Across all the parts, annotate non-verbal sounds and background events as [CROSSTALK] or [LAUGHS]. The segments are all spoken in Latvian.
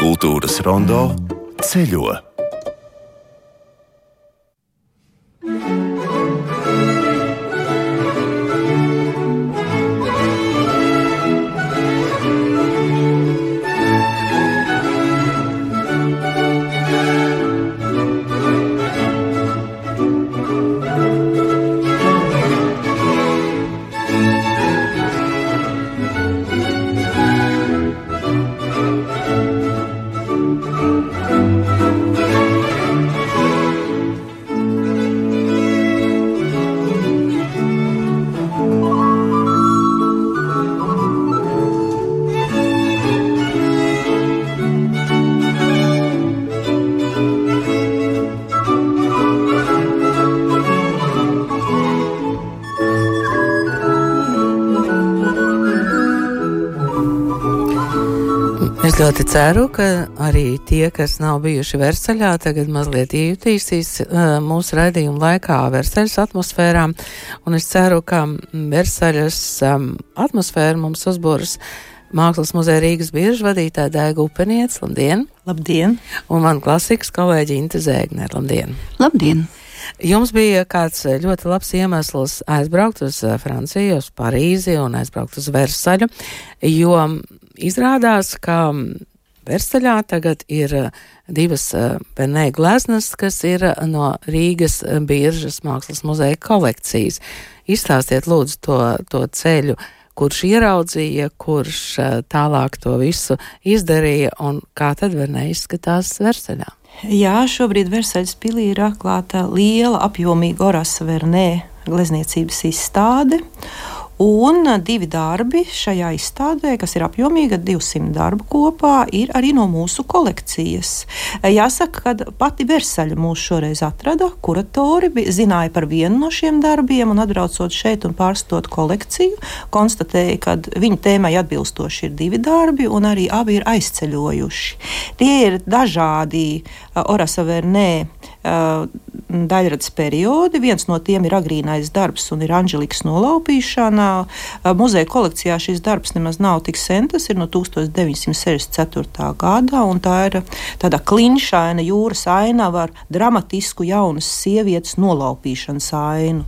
Kultūras rondo ceļo. Ļoti ceru, ka arī tie, kas nav bijuši Versaļā, tagad mazliet iejutīsīs uh, mūsu raidījuma laikā Versaļas atmosfērā. Un es ceru, ka Versaļas um, atmosfēra mums uzbūrs Mākslas muzeja Rīgas biežu vadītāja Daiga Upeniec. Labdien! Labdien! Un man klasikas kolēģi Inte Zēgner. Labdien! Labdien! Jums bija kāds ļoti labs iemesls aizbraukt uz Franciju, uz Parīzi un aizbraukt uz Versaļu, jo izrādās, ka Versaļā tagad ir divas Benē gleznas, kas ir no Rīgas biržas mākslas muzeja kolekcijas. Izstāstiet lūdzu to, to ceļu, kurš ieraudzīja, kurš tālāk to visu izdarīja un kā tad Benē izskatās Versaļā. Jā, šobrīd Versaļas pilī ir atklāta liela apjomīga Orasa Vernē glezniecības izstāde. Un divi darbi šajā izstādē, kas ir apjomīga, 200 darbu kopā, ir arī no mūsu kolekcijas. Jāsaka, ka pati Versaļa mūs šoreiz atrada, kuratori zināja par vienu no šiem darbiem, un atbraucot šeit un pārstot kolekciju, konstatēja, ka viņu tēmai atbilstoši ir divi darbi, un arī abi ir aizceļojuši. Tie ir dažādi Orasa Vernē daļradas periodi. Viens no tiem ir agrīnais darbs un ir Anģelikas nolaupīšana. Muzeja kolekcijā šis darbs nemaz nav tik sen, tas ir no 1964. gada, un tā ir tāda klinšaina jūras ainava ar dramatisku jaunas sievietes nolaupīšanas ainu.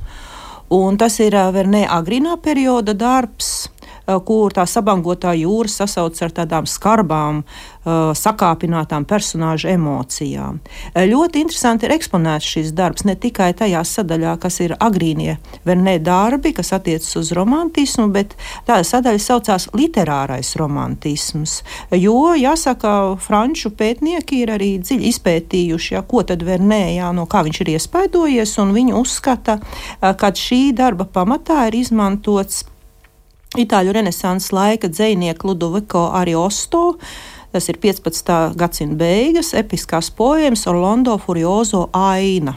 Un tas ir Vernē agrīnā perioda darbs. Eh, kur tā sabangotā jūra sasauc ar tādām skarbām, eh, sakāpinātām personāžu emocijām. Eh, ļoti interesanti ir eksponēts šis darbs ne tikai tajā sadaļā, kas ir agrīnie Vernē darbi, kas attiecas uz romantismu, bet tā sadaļa saucās literārais romantisms. Jo, jāsaka, franču pētnieki ir arī dziļi izpētījuši, ja, ko tad Vernē, jā, no kā viņš ir iespaidojies, un viņi uzskata, ka šī darba pamatā ir izmantots Itāļu renesanses laika dzinieku Ludoviko Ariosto. Tas ir 15. gadsimta beigas, episkās poemas Orlando Furiozo aina.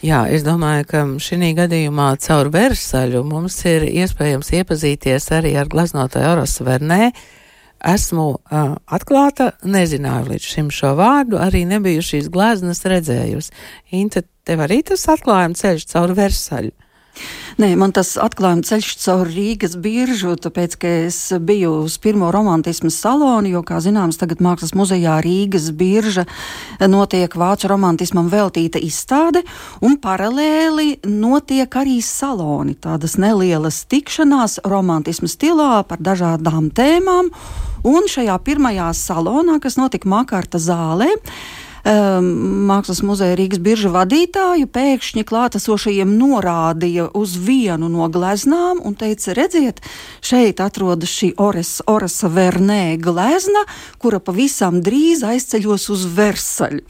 Jā, es domāju, ka šī gadījumā caur Versaļu mums ir iespējams iepazīties arī ar gleznotāju Orosu Vernē. Esmu uh, atklāta, nezināju līdz šim šo vārdu, arī nebiju šīs gleznas redzējusi. Inte, tev arī tas atklājuma ceļš caur Versaļu. Nē, man tas atklājuma ceļš caur Rīgas biržu, tāpēc, ka es biju uz pirmo romantismu salonu, jo, kā zināms, tagad Mākslas muzejā Rīgas birža notiek vācu romantismam veltīta izstāde, un paralēli notiek arī saloni, tādas nelielas tikšanās romantismu stilā par dažādām tēmām, un šajā pirmajā salonā, kas notika Makārta zālē, um, Mākslas muzeja Rīgas birža vadītāju pēkšņi klātesošajiem norādīja uz vienu no gleznām un teica, redziet, šeit atrodas šī Ores, Orasa Vernē glezna, kura pavisam drīz aizceļos uz Versaļu.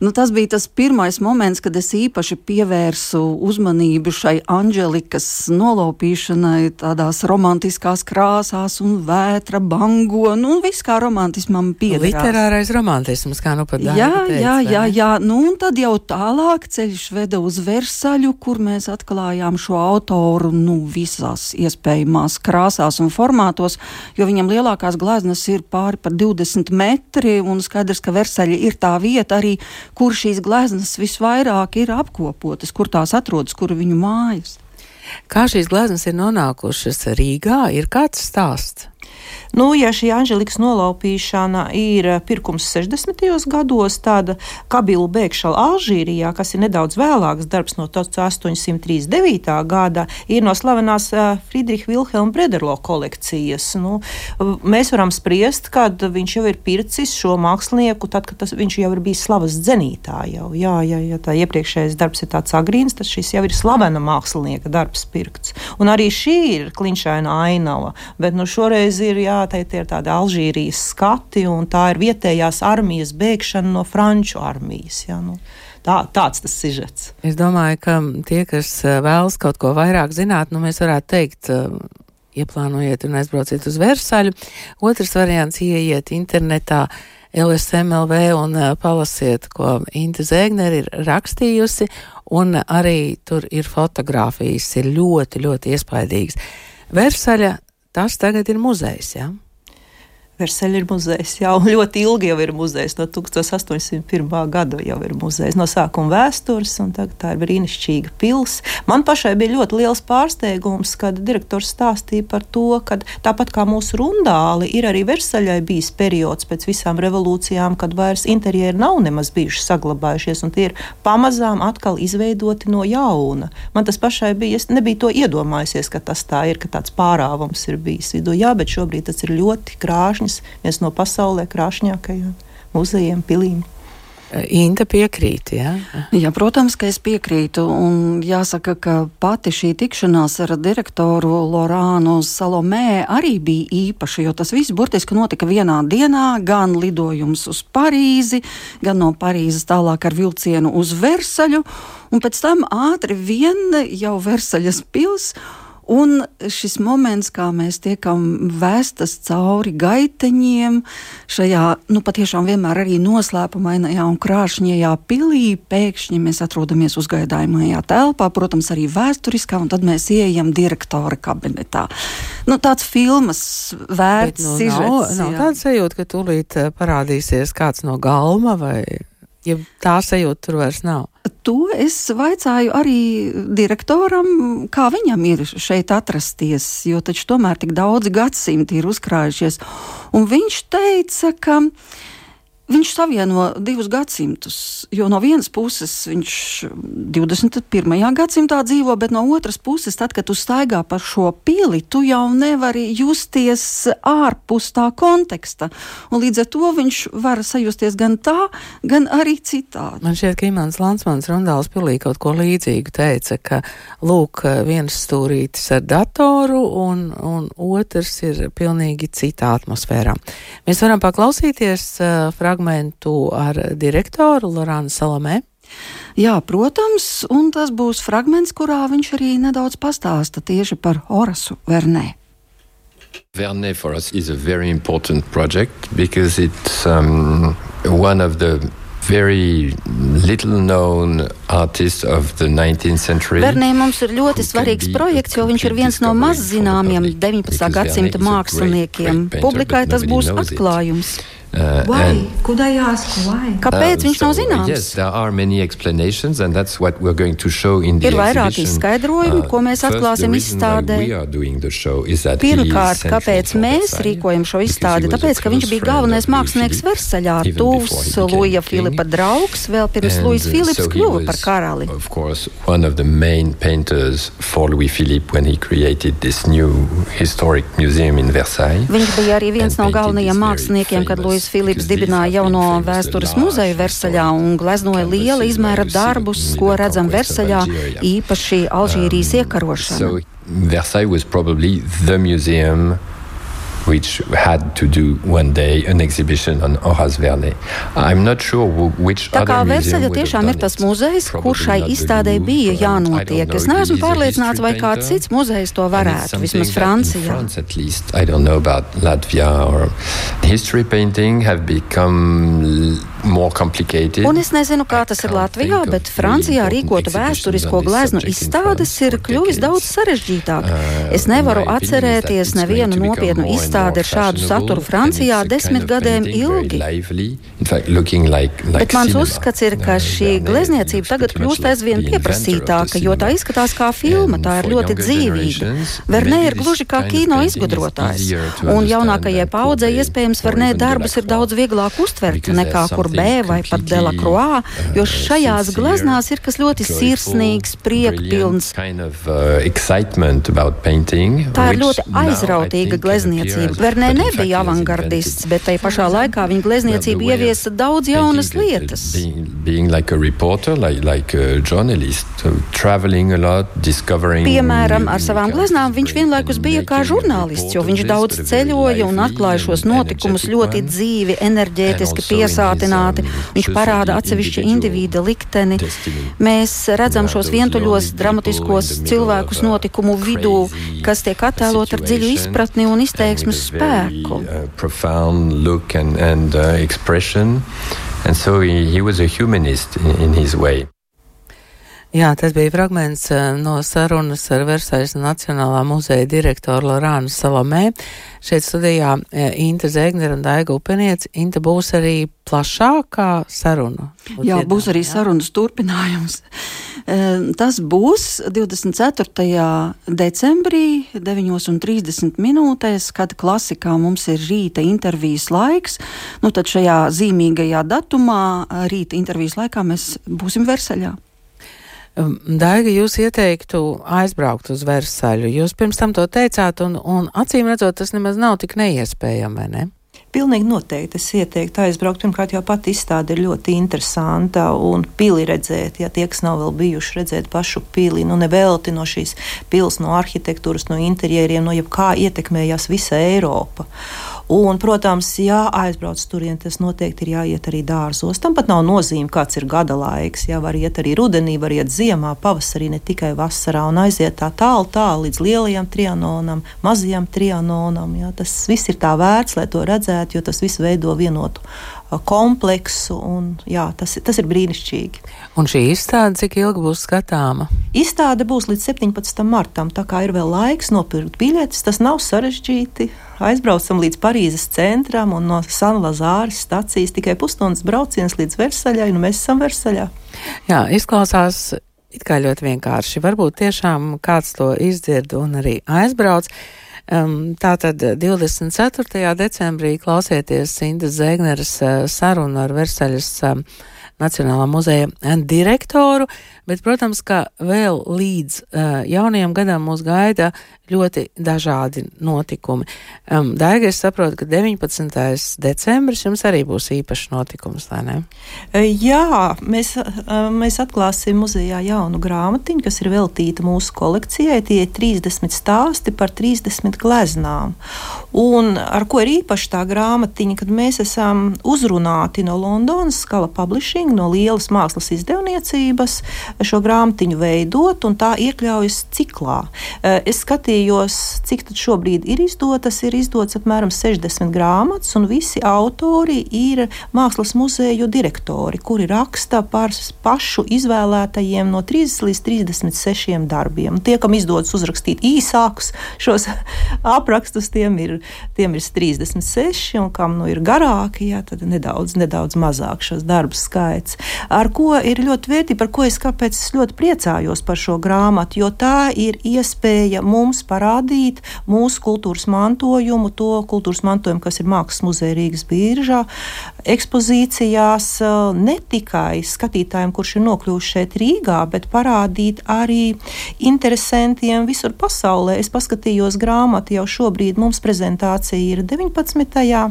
Nu, tas bija tas pirmais moments, kad es īpaši pievērsu uzmanību šai Anģelikas nolaupīšanai tādās romantiskās krāsās un vētra bango, nu, viss kā romantismam piederās. Literārais romantisms, kā nu pat dāvā. Teica, jā, jā, jā, nu un tad jau tālāk ceļš veda uz Versaļu, kur mēs atklājām šo autoru, nu, visās iespējamās krāsās un formātos, jo viņam lielākās gleznas ir pāri par 20 metri, un skaidrs, ka Versaļa ir tā vieta arī, kur šīs gleznas visvairāk ir apkopotas, kur tās atrodas, kur viņu mājas. Kā šīs gleznas ir nonākušas Rīgā, ir kāds stāsts? Nu, ja šī Anželikas nolaupīšana ir eh, pirkums 60. gados, tāda Kabilu bēgšana Alžīrijā, kas ir nedaudz vēlāks darbs no 1839. gada, ir no slavenās eh, Friedricha Vilhelma Brederlo kolekcijas. Nu, mēs varam spriest, kad viņš jau ir pircis šo mākslinieku, tad, kad tas, viņš jau ir bijis slavas dzenītā. Jau. Jā, jā, ja tā iepriekšējais darbs ir tāds agrīns, tad šis jau ir slavena mākslinieka darbs pirkts. Un arī šī ir klinšaina ainava, bet nu, šoreiz ir jā, tā ir tādi Alžīrijas skati, un tā ir vietējās armijas bēgšana no franču armijas. Jā, nu. Tā, tāds tas sižets. Es domāju, ka tie, kas eh, vēlas kaut ko vairāk zināt, nu mēs varētu teikt, eh, ieplānojiet un aizbrauciet uz Versaļu. Otrs variants - ieiet internetā. LSMLV un uh, palasiet, ko Inte Zēgner ir rakstījusi, un arī tur ir fotografijas, ir ļoti, ļoti iespaidīgas. Versaļa Tas tagad ir muzejs. Ja? Versaļa ir muzejs. Jau [LAUGHS] ļoti ilgi jau ir muzejs. No 1801. gada jau ir muzejs. No sākuma vēstures, un tā ir brīnišķīga pilsēta. Man pašai bija ļoti liels pārsteigums, kad direktors stāstīja par to, ka tāpat kā mūsu rundāli, ir arī Versaļai bijis periods pēc visām revolūcijām, kad vairs interjeri nav nemaz bijuši saglabājušies, un tie ir pamazām atkal izveidoti no jauna. Man tas pašai bija, es nebiju to iedomājusies, ka tas tā ir, ka tāds pārāvums ir bijis vidū. Jā, bet šobrīd tas ir ļoti krāšņs Krāšņas, viens no pasaulē krāšņākajiem muzejiem, pilīm. Inta piekrīt, jā? Jā, protams, ka es piekrītu. Un jāsaka, ka pati šī tikšanās ar direktoru Lorānu Salomē arī bija īpaša, jo tas viss burtiski notika vienā dienā, gan lidojums uz Parīzi, gan no Parīzes tālāk ar vilcienu uz Versaļu, un pēc tam ātri vien jau Versaļas pils Un šis moments, kā mēs tiekam vēstas cauri gaiteņiem, šajā nu, patiešām vienmēr arī noslēpumainajā un krāšņajā pilī, pēkšņi mēs atrodamies uzgaidājumajā telpā, protams, arī vēsturiskā, un tad mēs ieejam direktora kabinetā. Nu, tāds filmas vērts. Bet, nu, sižets, nav, nav tāds sajūta, ka tūlīt eh, parādīsies kāds no galma vai ja tā sajūta tur vairs nav. To es vaicāju arī direktoram, kā viņam ir šeit atrasties, jo taču tomēr tik daudz gadsimti ir uzkrājušies. Un viņš teica, ka Viņš savieno divus gadsimtus, jo no vienas puses viņš 21. gadsimtā dzīvo, bet no otras puses, tad, kad tu staigā pa šo pili, tu jau nevari justies ārpus tā konteksta. Un līdz ar to viņš var sajusties gan tā, gan arī citādi. Man šķiet, ka Imants Lansmans Rundāls pilī kaut ko līdzīgu teica, ka lūk, viens stūrītis ar datoru un, un otrs ir pilnīgi citā atmosfērā. Mēs varam paklausīties uh, fragmentu fragmentu ar direktoru Lorānu Salamē. Jā, protams, un tas būs fragments, kurā viņš arī nedaudz pastāsta tieši par Horasu Vernē. Vernet for us is a very important project because it's um, one of the very little known artist of the 19th century. Vernē mums ir ļoti svarīgs projekts, jo viņš ir viens no maz zināmiem 19. gadsimta māksliniekiem. Publikai tas būs atklājums. Uh, why? Could I ask why? Kāpēc uh, viņš nav zināms? Yes, there are many explanations, and that's what we're going to show in the Ir vairāk izskaidrojumu, ko mēs atklāsim izstādē. Pirmkārt, kāpēc mēs rīkojam šo izstādi? Tāpēc, ka viņš bija galvenais mākslinieks Versaļā, tuvs Luija Filipa draugs, vēl pirms Luijas Filips kļuva par karali. Of course, one of the main painters for Louis Philippe when he created this new historic museum in Versailles. Viņš bija arī viens no galvenajiem māksliniekiem, kad Luijas Alois Filips dibināja jauno vēstures muzeju Versaļā un gleznoja liela izmēra darbus, ko redzam Versaļā, īpaši Alžīrijas iekarošana. Versailles was probably the museum which had to do one day an exhibition on Horace Vernet. I'm not sure which Tā kā Versaļa tiešām ir tas muzejs, kur šai izstādē bija jānotiek. Es neesmu pārliecināts, vai kāds cits muzejs to varētu, vismaz Francijā. I don't know about Latvia or history painting have become Un es nezinu, kā tas ir Latvijā, bet Francijā rīkot vēsturisko gleznu izstādes ir kļuvis daudz sarežģītāk. Uh, es nevaru atcerēties nevienu nopietnu izstādi ar šādu saturu. Francijā desmit gadiem ilgi. Bet mans uzskats ir, ka šī glezniecība tagad kļūst aizvien pieprasītāka, jo tā izskatās kā filma, tā ir ļoti dzīvīga. Vernē ir gluži kā kino izgudrotājs, un jaunākajai paudzei iespējams Vernē darbus ir daudz vieglāk uztvert nekā kur B vai pat Delacroix, jo šajās gleznās ir kas ļoti sirsnīgs, priekpilns. Tā ir ļoti aizrautīga glezniecība. Vernē nebija avangardists, bet tai pašā laikā viņa glezniecība ieviesa daudz jaunas lietas. Piemēram, ar savām gleznām viņš vienlaikus bija kā žurnālists, jo viņš daudz ceļoja un atklāja šos notikumus ļoti dzīvi, enerģētiski piesātināti. Viņš parāda atsevišķa individa likteni. Mēs redzam šos vientuļos, dramatiskos cilvēkus notikumu vidū, kas tiek attēlot ar dziļu izpratni un izteiksmes spēku. And so he, he was a humanist in, in his way. Jā, tas bija fragments eh, no sarunas ar Versaļas Nacionālā muzeja direktoru Lorānu Salomē. Šeit studijā Inta Zegner un Daiga Upeniec. Inta būs arī plašākā saruna. Jā, būs arī jā. sarunas turpinājums. Eh, tas būs 24. decembrī, 9.30 minūtēs, kad klasikā mums ir rīta intervijas laiks. Nu, tad šajā zīmīgajā datumā, rīta intervijas laikā, mēs būsim Versaļā. Um, Daiga, jūs ieteiktu aizbraukt uz Versaļu. Jūs pirms tam to teicāt, un, un acīm redzot, tas nemaz nav tik neiespējami, ne? Pilnīgi noteikti es ieteiktu aizbraukt. Pirmkārt, jau pati izstāde ir ļoti interesanta un pili redzēt, ja tie, kas nav vēl bijuši redzēt pašu pili, nu nevelti no šīs pils, no arhitektūras, no interjeriem, no jebkā ietekmējās visa Eiropa. Un, protams, ja aizbrauc turien, tas noteikti ir jāiet arī dārzos. Tam pat nav nozīme, kāds ir gada laiks. Jā, var iet arī rudenī, var iet ziemā, pavasarī, ne tikai vasarā, un aiziet tā tālu, tālu līdz lielajam trianonam, mazajam trianonam. Jā. Tas viss ir tā vērts, lai to redzētu, jo tas viss veido vienotu kompleksu. Un, jā, tas, tas ir brīnišķīgi. Un šī izstāde cik ilgi būs skatāma? Izstāde būs līdz 17. martam, tā kā ir vēl laiks nopirkt biļetes. Tas nav sarežģīti. Aizbraucam līdz Parīzes centram un no San Lazāras stacijas tikai pusstundas brauciens līdz Versaļai, un mēs esam Versaļā. Jā, izklausās it kā ļoti vienkārši. Varbūt tiešām kāds to izdzird un arī aizbrauc. Um, tātad 24. decembrī klausieties Indas Zēgneres uh, sarunu ar Versaļas um, Nacionālā muzeja direktoru, bet, protams, ka vēl līdz uh, jaunajam gadam mūs gaida ļoti dažādi notikumi. Um, Daiga, es saprotu, ka 19. decembris jums arī būs īpašs notikums, vai ne? Jā, mēs, mēs atklāsim muzejā jaunu grāmatiņu, kas ir veltīta mūsu kolekcijai. Tie ir 30 stāsti par 30 gleznām. Un ar ko ir īpaša tā grāmatiņa, kad mēs esam uzrunāti no Londonas skala publishing, no lielas mākslas izdevniecības, šo grāmatiņu veidot, un tā iekļaujas ciklā. Es skatījos cik tad šobrīd ir izdotas, ir izdotas apmēram 60 grāmatas, un visi autori ir mākslas muzeju direktori, kuri raksta par pašu izvēlētajiem no 30 līdz 36 darbiem. Tie, kam izdodas uzrakstīt īsākus šos [LAUGHS] aprakstus, tiem ir, tiem ir 36, un kam nu ir garāki, jā, tad nedaudz, nedaudz mazāk šos darbus skaits. Ar ko ir ļoti vērtīgi, par ko es kāpēc es ļoti priecājos par šo grāmatu, jo tā ir iespēja mums parādīt mūsu kultūras mantojumu, to kultūras mantojumu, kas ir Mākslas muzeja Rīgas biržā, ekspozīcijās ne tikai skatītājiem, kurš ir nokļuvuši šeit Rīgā, bet parādīt arī interesantiem visur pasaulē. Es paskatījos grāmatu jau šobrīd, mums prezentācija ir 19.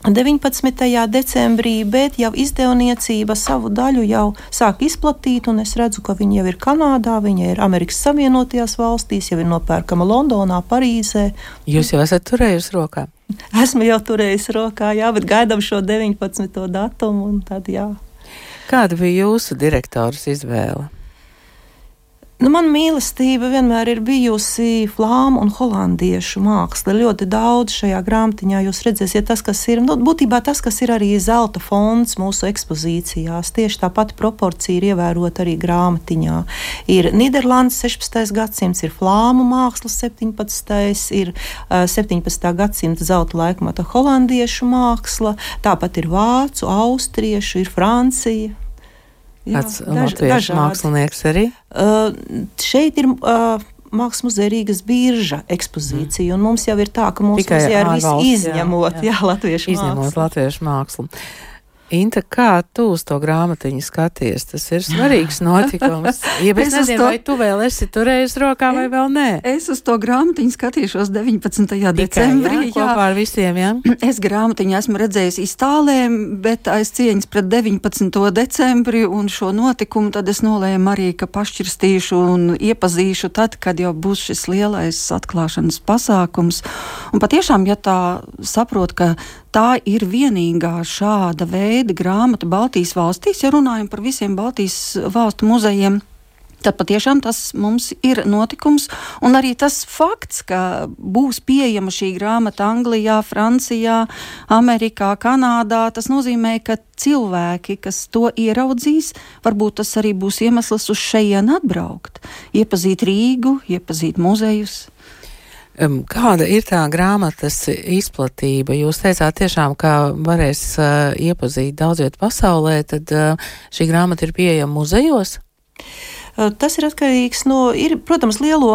19. decembrī, bet jau izdevniecība savu daļu jau sāk izplatīt, un es redzu, ka viņi jau ir Kanādā, viņi ir Amerikas Savienotajās valstīs, jau ir nopērkama Londonā, Parīzē. Jūs jau esat turējusi rokā? Esmu jau turējusi rokā, jā, bet gaidām šo 19. datumu, un tad jā. Kāda bija jūsu direktors izvēle? Nu, man mīlestība vienmēr ir bijusi flāmu un holandiešu māksla. Ļoti daudz šajā grāmatiņā jūs redzēsiet, tas, kas ir nu, būtībā tas, kas ir arī zelta fonds mūsu ekspozīcijās. Tieši tā pati proporcija ir ievērota arī grāmatiņā. Ir Nīderlandes 16. gadsimts, ir flāmu mākslas 17. ir uh, 17. gadsimta zelta laikmata holandiešu māksla, tāpat ir vācu, austriešu, ir Francija. Kāds latviešu mākslinieks arī? Uh, šeit ir. Uh, Mākslas muzeja Rīgas birža ekspozīcija, mm. mums jau ir tā, ka mūsu muzejā ir viss izņemot, jā, jā. jā latviešu izņemot mākslu. latviešu mākslu. Inta, kā tu uz to grāmatiņu skaties? Tas ir svarīgs [LAUGHS] notikums. Ja es nezinu, to... vai tu vēl esi turējis rokā vai vēl nē. Es uz to grāmatiņu skatīšos 19. Tikai, decembrī. Jā, kopā ar visiem, jā. [CLEARS THROAT] Es grāmatiņu esmu redzējis iztālēm, bet aiz cieņas pret 19. decembri un šo notikumu tad es nolēmu arī, ka pašķirstīšu un iepazīšu tad, kad jau būs šis lielais atklāšanas pasākums. Un patiešām, ja tā saprot, ka tā ir vienīgā šāda veida grāmata Baltijas valstīs, ja runājam par visiem Baltijas valstu muzejiem. Tad patiešām tas mums ir notikums, un arī tas fakts, ka būs pieejama šī grāmata Anglijā, Francijā, Amerikā, Kanādā, tas nozīmē, ka cilvēki, kas to ieraudzīs, varbūt tas arī būs iemesls uz šejienu atbraukt, iepazīt Rīgu, iepazīt muzejus. Kāda ir tā grāmatas izplatība? Jūs teicāt tiešām, ka varēs uh, iepazīt daudz vietu pasaulē, tad uh, šī grāmata ir pieejama muzejos? Eh, tas ir atkarīgs no, ir, protams, lielo,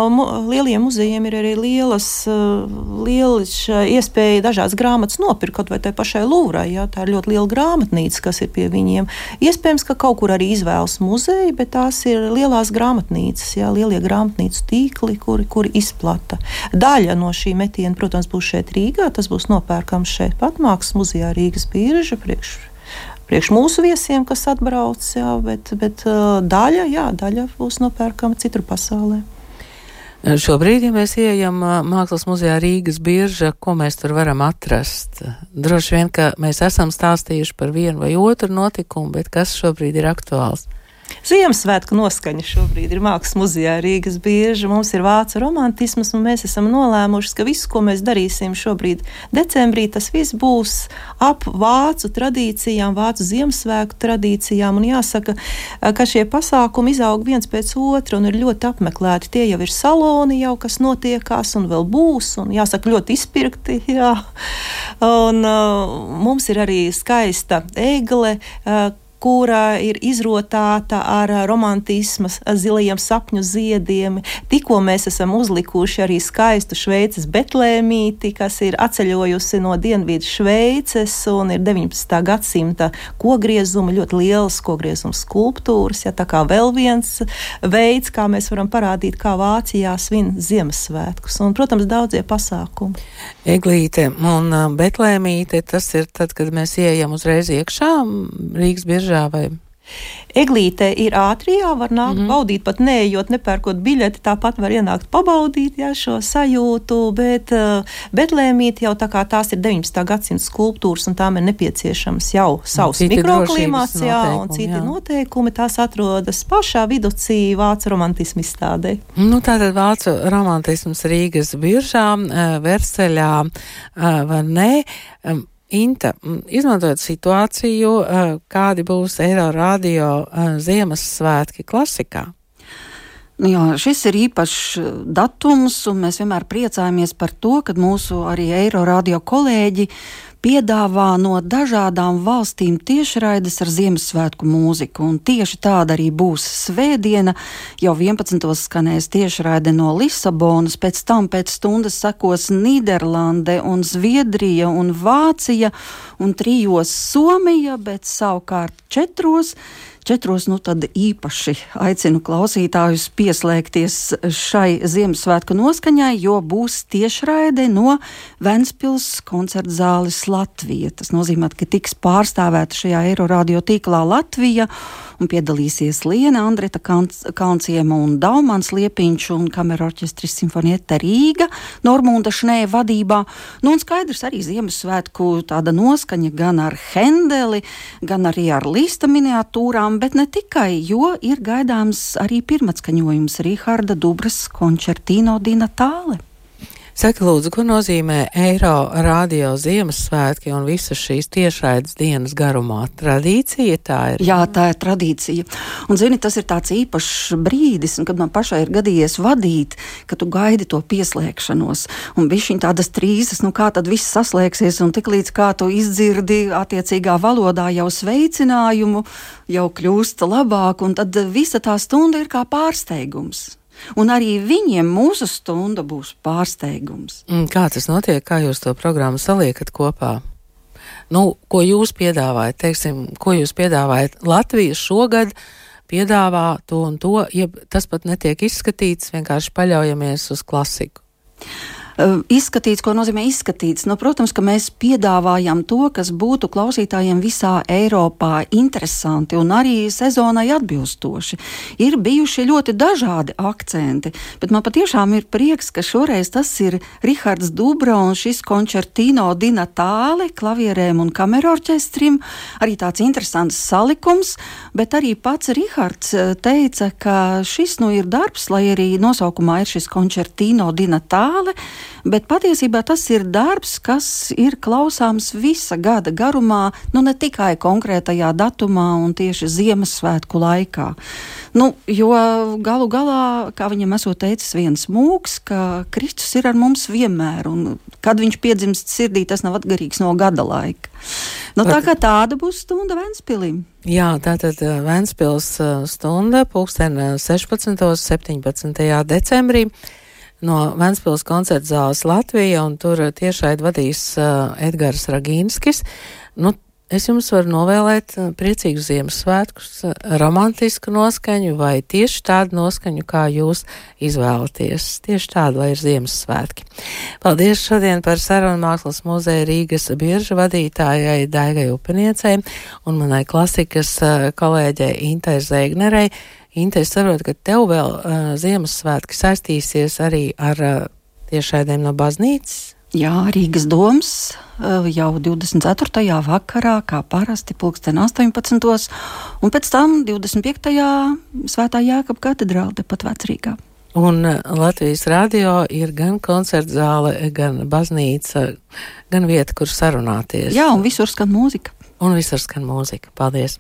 lieliem muzejiem ir arī lielas, eh, lielas iespēja dažādas grāmatas nopirkt, kaut vai tai pašai Lūvrai. Jā, tā ir ļoti liela grāmatnīca, kas ir pie viņiem. Iespējams, ka kaut kur arī izvēlas muzeju, bet tās ir lielās grāmatnīcas, jā, lielie grāmatnīcu tīkli, kuri, kuri izplata. Daļa no šī metiena, protams, būs šeit Rīgā, tas būs nopērkams šeit pat Mākslas muzejā Rīgas bieža priekš priekš mūsu viesiem, kas atbrauc, jā, bet, bet uh, daļa, jā, daļa būs nopērkama citur pasaulē. Šobrīd, ja mēs ieejam uh, Mākslas muzejā Rīgas birža, ko mēs tur varam atrast? Droši vien, ka mēs esam stāstījuši par vienu vai otru notikumu, bet kas šobrīd ir aktuāls? Ziemassvētku noskaņa šobrīd ir Mākslas muzejā Rīgas bieži. Mums ir vācu romantisms, un mēs esam nolēmuši, ka viss, ko mēs darīsim šobrīd, decembrī, tas viss būs ap vācu tradīcijām, vācu Ziemassvētku tradīcijām. Un jāsaka, ka šie pasākumi izaug viens pēc otra un ir ļoti apmeklēti. Tie jau ir saloni, jau kas notiekās, un vēl būs, un jāsaka, ļoti izpirkti. Jā. Un, uh, mums ir arī skaista egle. Uh, kura ir izrotāta ar romantismu, zilajiem sapņu ziediem. Tikko mēs esam uzlikuši arī skaistu Šveices betlēmīti, kas ir atceļojusi no Dienvidu Šveices un ir 19. gadsimta kogriezuma, ļoti lielas kogriezuma skulptūras. Ja, tā kā vēl viens veids, kā mēs varam parādīt, kā Vācijā svin Ziemassvētkus un, protams, daudzie pasākumi. Eglīte un betlēmīte, tas ir tad, kad mēs ieejam uzreiz iekšā Rīgas biežā mežā vai Eglīte ir ātrijā, var nākt mm -hmm. baudīt, pat neejot, nepērkot biļeti, tāpat var ienākt pabaudīt jā, šo sajūtu, bet uh, Betlēmīt jau tā kā tās ir 19. gadsimta skulptūras, un tām ir nepieciešams jau savs mikroklimāts, jā, un citi jā. noteikumi, tās atrodas pašā viducī Vācu romantismu izstādē. Nu, tātad Vācu romantisms Rīgas biržā, uh, Verseļā, uh, vai ne? Inta, izmantojot situāciju, kādi būs Eiro radio Ziemassvētki klasikā? Nu jā, šis ir īpašs datums, un mēs vienmēr priecājamies par to, ka mūsu arī Eiro radio kolēģi piedāvā no dažādām valstīm tiešraides ar Ziemassvētku mūziku. Un tieši tāda arī būs svētdiena. Jau 11. skanēs tiešraide no Lisabonas, pēc tam pēc stundas sekos Nīderlande un Zviedrija un Vācija un trijos Somija, bet savukārt četros četros, nu tad īpaši aicinu klausītājus pieslēgties šai Ziemassvētku noskaņai, jo būs tiešraide no Ventspils koncerta zāles Latvija. Tas nozīmē, ka tiks pārstāvēta šajā Eiroradio tīklā Latvija un piedalīsies Liena Andreta Kalnciema un Daumans Liepiņš un kamera orķestris Simfonieta Rīga, Normunda Šnēja vadībā. Nu un skaidrs arī Ziemassvētku tāda noskaņa gan ar Hendeli, gan arī ar Līsta miniatūrām bet ne tikai, jo ir gaidāms arī pirmatskaņojums Rīhārda Dubras koncertīno Dina Tāle. Saka, lūdzu, ko nozīmē Eiro radio Ziemassvētki un visas šīs tiešraides dienas garumā? Tradīcija tā ir. Jā, tā ir tradīcija. Un, zini, tas ir tāds īpašs brīdis, kad man pašai ir gadījies vadīt, kad tu gaidi to pieslēgšanos. Un bija šī tādas trīzes, nu kā tad viss saslēgsies, un tik līdz kā tu izdzirdi attiecīgā valodā jau sveicinājumu, jau kļūst labāk, un tad visa tā stunda ir kā pārsteigums. Un arī viņiem mūsu stunda būs pārsteigums. Mm, kā tas notiek, kā jūs to programmu saliekat kopā? Nu, ko jūs piedāvājat? Teiksim, ko jūs piedāvājat Latvijas šogad? Piedāvā to un to, ja tas pat netiek izskatīts, vienkārši paļaujamies uz klasiku. Eh, izskatīts, ko nozīmē izskatīts. Nu, protams, ka mēs piedāvājam to, kas būtu klausītājiem visā Eiropā interesanti un arī sezonai atbilstoši. Ir bijuši ļoti dažādi akcenti, bet man patiešām ir prieks, ka šoreiz tas ir Rihards Dubra un šis koncertīno dinatāli klavierēm un kamerorķestrim. Arī tāds interesants salikums, bet arī pats Rihards eh, teica, ka šis nu ir darbs, lai arī nosaukumā ir šis koncertīno dinatāli bet patiesībā tas ir darbs, kas ir klausāms visa gada garumā, nu ne tikai konkrētajā datumā un tieši Ziemassvētku laikā. Nu, jo galu galā, kā viņam esot teicis viens mūks, ka Kristus ir ar mums vienmēr, un kad viņš piedzimst sirdī, tas nav atkarīgs no gada laika. Nu, tā kā tāda būs stunda Vēnspilim. Jā, tātad uh, Vēnspils uh, stunda pulksten 16. un 17. decembrī no Ventspils koncerta zāles Latvija, un tur tiešai vadīs uh, Edgars Ragīnskis. Nu, es jums varu novēlēt uh, priecīgus Ziemassvētkus, romantisku noskaņu vai tieši tādu noskaņu, kā jūs izvēlaties. Tieši tādu, lai ir Ziemassvētki. Paldies šodien par sarunu Mākslas muzeja Rīgas bieža vadītājai Daigai Upiniecei un manai klasikas kolēģei Intai Zēgnerei. Inte, es saprotu, ka tev vēl uh, Ziemassvētki saistīsies arī ar uh, tiešraidēm no baznīcas. Jā, Rīgas domas jau 24. vakarā, kā parasti, pulksten 18. un pēc tam 25. Svētā Jākapa katedrāle tepat vecrīgā. Un Latvijas radio ir gan koncerta zāle, gan baznīca, gan vieta, kur sarunāties. Jā, un visur skan mūzika. Un visur skan mūzika. Paldies!